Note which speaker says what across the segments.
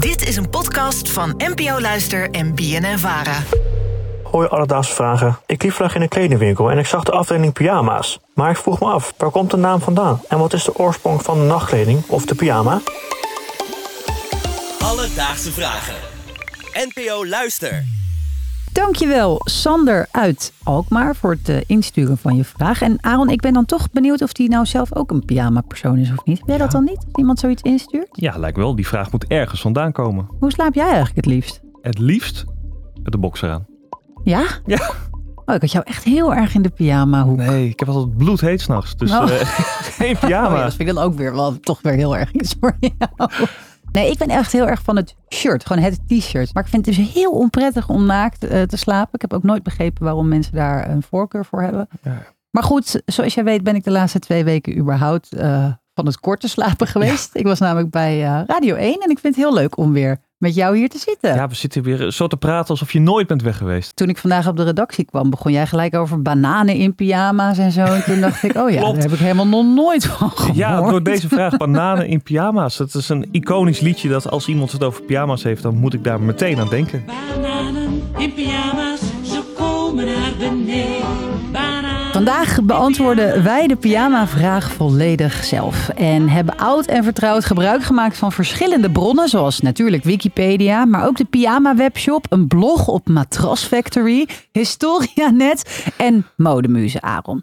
Speaker 1: Dit is een podcast van NPO Luister en BNN Vara.
Speaker 2: Hoi alledaagse vragen. Ik liep vandaag in een kledingwinkel en ik zag de afdeling pyjama's. Maar ik vroeg me af, waar komt de naam vandaan? En wat is de oorsprong van de nachtkleding of de pyjama?
Speaker 3: Alledaagse vragen. NPO Luister.
Speaker 4: Dankjewel, Sander uit Alkmaar, voor het eh, insturen van je vraag. En Aaron, ik ben dan toch benieuwd of die nou zelf ook een pyjama-persoon is of niet. Heb jij dat dan niet? Als iemand zoiets instuurt?
Speaker 5: Ja, lijkt wel. Die vraag moet ergens vandaan komen.
Speaker 4: Hoe slaap jij eigenlijk het liefst?
Speaker 5: Het liefst met de boxer aan.
Speaker 4: Ja?
Speaker 5: Ja.
Speaker 4: Oh, ik had jou echt heel erg in de pyjama-hoek.
Speaker 5: Nee, ik heb altijd bloedheet s'nachts. Dus
Speaker 4: Oh.
Speaker 5: eh, geen pyjama.
Speaker 4: Oh ja, dat vind ik dan ook weer wel toch weer heel erg iets voor jou. Nee, ik ben echt heel erg van het shirt. Gewoon het t-shirt. Maar ik vind het dus heel onprettig om naakt eh, te slapen. Ik heb ook nooit begrepen waarom mensen daar een voorkeur voor hebben.
Speaker 5: Ja.
Speaker 4: Maar goed, zoals jij weet ben ik de laatste twee weken überhaupt eh, van het korte slapen geweest. Ik was namelijk bij eh, Radio 1 en ik vind het heel leuk om weer met jou hier te zitten.
Speaker 5: Ja, we zitten weer zo te praten alsof je nooit bent weg geweest.
Speaker 4: Toen ik vandaag op de redactie kwam, begon jij gelijk over bananen in pyjama's en zo. En toen dacht ik, oh ja,
Speaker 5: Klopt.
Speaker 4: daar heb ik helemaal nog nooit van gehoord.
Speaker 5: Ja, door deze vraag bananen in pyjama's. Dat is een iconisch liedje dat als iemand het over pyjama's heeft, dan moet ik daar meteen aan denken.
Speaker 6: Bananen in pyjama's,
Speaker 4: Vandaag beantwoorden wij de pyjama-vraag volledig zelf. En hebben oud en vertrouwd gebruik gemaakt van verschillende bronnen, zoals natuurlijk Wikipedia, maar ook de pyjama-webshop, een blog op Matras Factory, Historianet en Modemuze Aaron.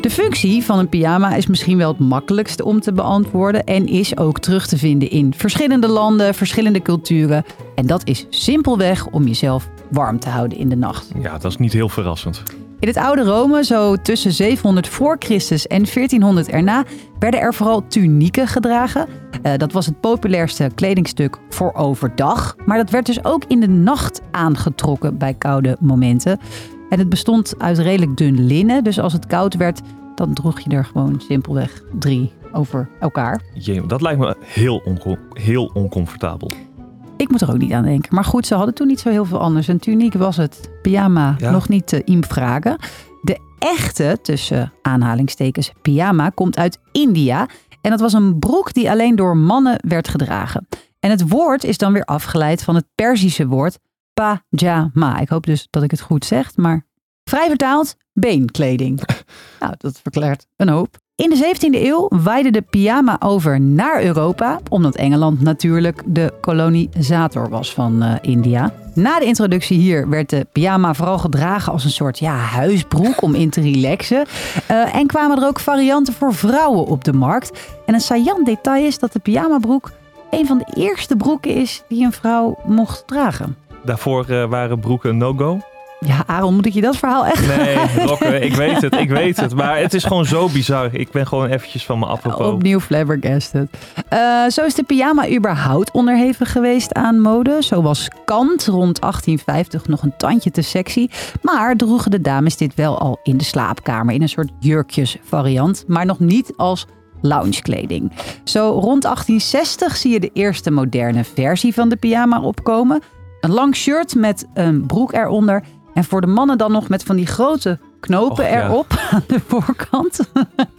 Speaker 4: De functie van een pyjama is misschien wel het makkelijkste om te beantwoorden en is ook terug te vinden in verschillende landen, verschillende culturen. En dat is simpelweg om jezelf warm te houden in de nacht.
Speaker 5: Ja, dat is niet heel verrassend.
Speaker 4: In het oude Rome, zo tussen 700 voor Christus en 1400 erna, werden er vooral tunieken gedragen. Eh, dat was het populairste kledingstuk voor overdag. Maar dat werd dus ook in de nacht aangetrokken bij koude momenten. En het bestond uit redelijk dun linnen. Dus als het koud werd, dan droeg je er gewoon simpelweg drie over elkaar.
Speaker 5: Jee, dat lijkt me heel, onco- heel oncomfortabel.
Speaker 4: Ik moet er ook niet aan denken. Maar goed, ze hadden toen niet zo heel veel anders. Een tuniek was het pyjama
Speaker 5: Ja.
Speaker 4: nog niet te im vragen. De echte, tussen aanhalingstekens, pyjama komt uit India. En dat was een broek die alleen door mannen werd gedragen. En het woord is dan weer afgeleid van het Perzische woord pajama. Ik hoop dus dat ik het goed zeg, maar vrij vertaald beenkleding. nou, dat verklaart een hoop. In de 17e eeuw waaide de pyjama over naar Europa, omdat Engeland natuurlijk de kolonisator was van eh, India. Na de introductie hier werd de pyjama vooral gedragen als een soort ja, huisbroek om in te relaxen. Eh, en kwamen er ook varianten voor vrouwen op de markt. En een saillant detail is dat de pyjamabroek een van de eerste broeken is die een vrouw mocht dragen.
Speaker 5: Daarvoor eh, waren broeken no-go.
Speaker 4: Ja, Aaron, moet ik je dat verhaal echt
Speaker 5: Nee, Rokke, ik weet het, ik weet het. Maar het is gewoon zo bizar. Ik ben gewoon eventjes van mijn apropos.
Speaker 4: Opnieuw flabbergasted. Eh zo is de pyjama überhaupt onderhevig geweest aan mode. Zo was Kant rond 1850 nog een tandje te sexy. Maar droegen de dames dit wel al in de slaapkamer in een soort jurkjesvariant. Maar nog niet als loungekleding. Zo rond 1860 zie je de eerste moderne versie van de pyjama opkomen. Een lang shirt met een broek eronder. En voor de mannen dan nog met van die grote knopen
Speaker 5: Och, ja.
Speaker 4: erop aan de voorkant.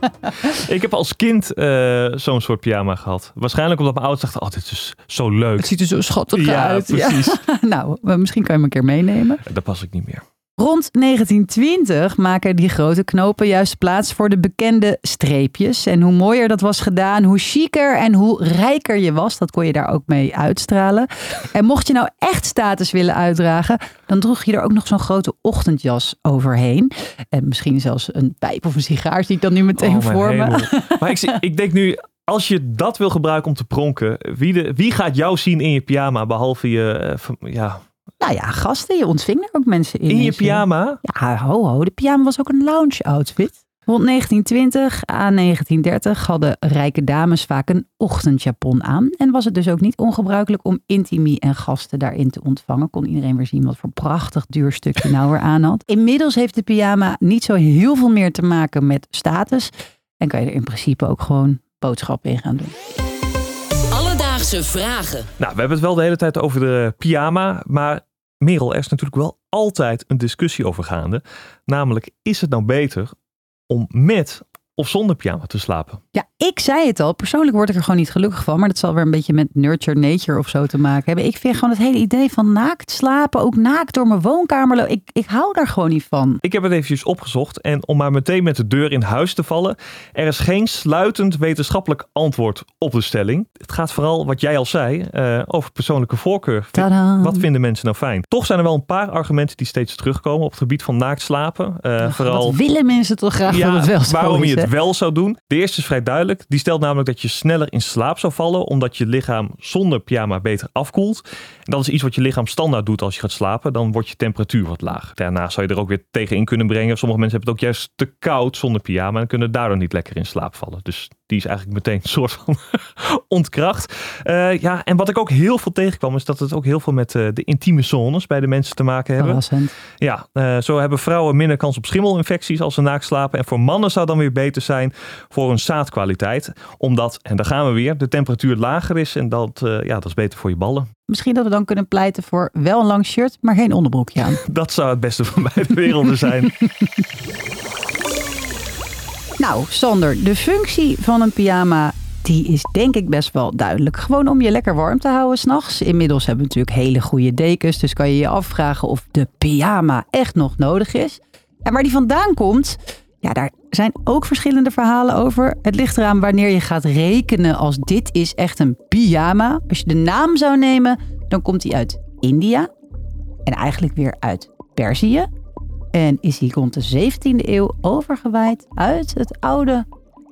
Speaker 5: Ik heb als kind eh, zo'n soort pyjama gehad. Waarschijnlijk omdat mijn ouders dachten, oh, dit is zo leuk.
Speaker 4: Het ziet er zo schattig
Speaker 5: Ja,
Speaker 4: uit.
Speaker 5: precies.
Speaker 4: nou, misschien kan je hem een keer meenemen.
Speaker 5: Daar pas ik niet meer.
Speaker 4: Rond 1920 maken die grote knopen juist plaats voor de bekende streepjes. En hoe mooier dat was gedaan, hoe chiquer en hoe rijker je was, dat kon je daar ook mee uitstralen. En mocht je nou echt status willen uitdragen, dan droeg je er ook nog zo'n grote ochtendjas overheen. En misschien zelfs een pijp of een sigaar, zie ik dan nu meteen
Speaker 5: Oh,
Speaker 4: voor me.
Speaker 5: Maar ik, zie- ik denk nu, als je dat wil gebruiken om te pronken, wie, de, wie gaat jou zien in je pyjama, behalve je, eh, ja,
Speaker 4: Nou ja, gasten, je ontving er ook mensen in.
Speaker 5: in je pyjama?
Speaker 4: Ja, ho ho, de pyjama was ook een lounge outfit. Rond 1920 à 1930 hadden rijke dames vaak een ochtendjapon aan. En was het dus ook niet ongebruikelijk om intimie en gasten daarin te ontvangen. Kon iedereen weer zien wat voor prachtig duur stuk je nou weer aan had. Inmiddels heeft de pyjama niet zo heel veel meer te maken met status. En kan je er in principe ook gewoon boodschappen in gaan doen.
Speaker 3: Alledaagse vragen.
Speaker 5: Nou, we hebben het wel de hele tijd over de pyjama, maar Merel, er is natuurlijk wel altijd een discussie over gaande. Namelijk, is het nou beter om met of zonder pyjama te slapen?
Speaker 4: Ja, ik zei het al. Persoonlijk word ik er gewoon niet gelukkig van. Maar dat zal weer een beetje met nurture nature of zo te maken hebben. Ik vind gewoon het hele idee van naakt slapen, ook naakt door mijn woonkamer. Ik, ik hou daar gewoon niet van.
Speaker 5: Ik heb het eventjes opgezocht en om maar meteen met de deur in huis te vallen. Er is geen sluitend wetenschappelijk antwoord op de stelling. Het gaat vooral, wat jij al zei, eh, over persoonlijke voorkeur.
Speaker 4: Tadaa.
Speaker 5: Wat vinden mensen nou fijn? Toch zijn er wel een paar argumenten die steeds terugkomen op het gebied van naakt slapen.
Speaker 4: Ach,
Speaker 5: vooral
Speaker 4: Wat willen mensen toch graag dat het wel zo
Speaker 5: waarom je het wel zou doen. De eerste is vrij duidelijk. Die stelt namelijk dat je sneller in slaap zou vallen, omdat je lichaam zonder pyjama beter afkoelt. En dat is iets wat je lichaam standaard doet als je gaat slapen. Dan wordt je temperatuur wat lager. Daarna zou je er ook weer tegen in kunnen brengen. Sommige mensen hebben het ook juist te koud zonder pyjama en kunnen daardoor niet lekker in slaap vallen. Dus die is eigenlijk meteen een soort van ontkracht. Eh, ja, en wat ik ook heel veel tegenkwam, is dat het ook heel veel met eh, de intieme zones bij de mensen te maken hebben.
Speaker 4: Verrassend.
Speaker 5: Ja, eh, zo hebben vrouwen minder kans op schimmelinfecties als ze naakt slapen. En voor mannen zou dan weer beter zijn voor hun zaadkwaliteit. Omdat, en daar gaan we weer, de temperatuur lager is. En dat, ja, dat is beter voor je ballen.
Speaker 4: Misschien dat we dan kunnen pleiten voor wel een lang shirt, maar geen onderbroekje aan.
Speaker 5: Dat zou het beste van beide werelden zijn.
Speaker 4: Nou, Sander, de functie van een pyjama, die is denk ik best wel duidelijk. Gewoon om je lekker warm te houden s'nachts. Inmiddels hebben we natuurlijk hele goede dekens, dus kan je je afvragen of de pyjama echt nog nodig is. En waar die vandaan komt, ja, daar zijn ook verschillende verhalen over. Het ligt eraan wanneer je gaat rekenen als dit is echt een pyjama. Als je de naam zou nemen, dan komt die uit India. En eigenlijk weer uit Perzië. En is hij rond de 17e eeuw overgewaaid uit het oude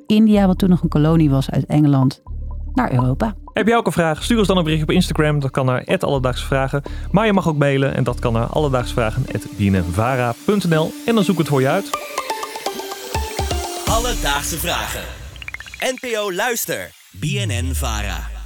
Speaker 4: India, wat toen nog een kolonie was uit Engeland, naar Europa.
Speaker 5: Heb jij ook een vraag? Stuur ons dan een bericht op Instagram. Dat kan naar Alledaagse Vragen. Maar je mag ook mailen en dat kan naar alledaagsvragen.bnnvara.nl En dan zoek ik het voor je uit.
Speaker 3: Alledaagse vragen. NPO Luister. BNN Vara.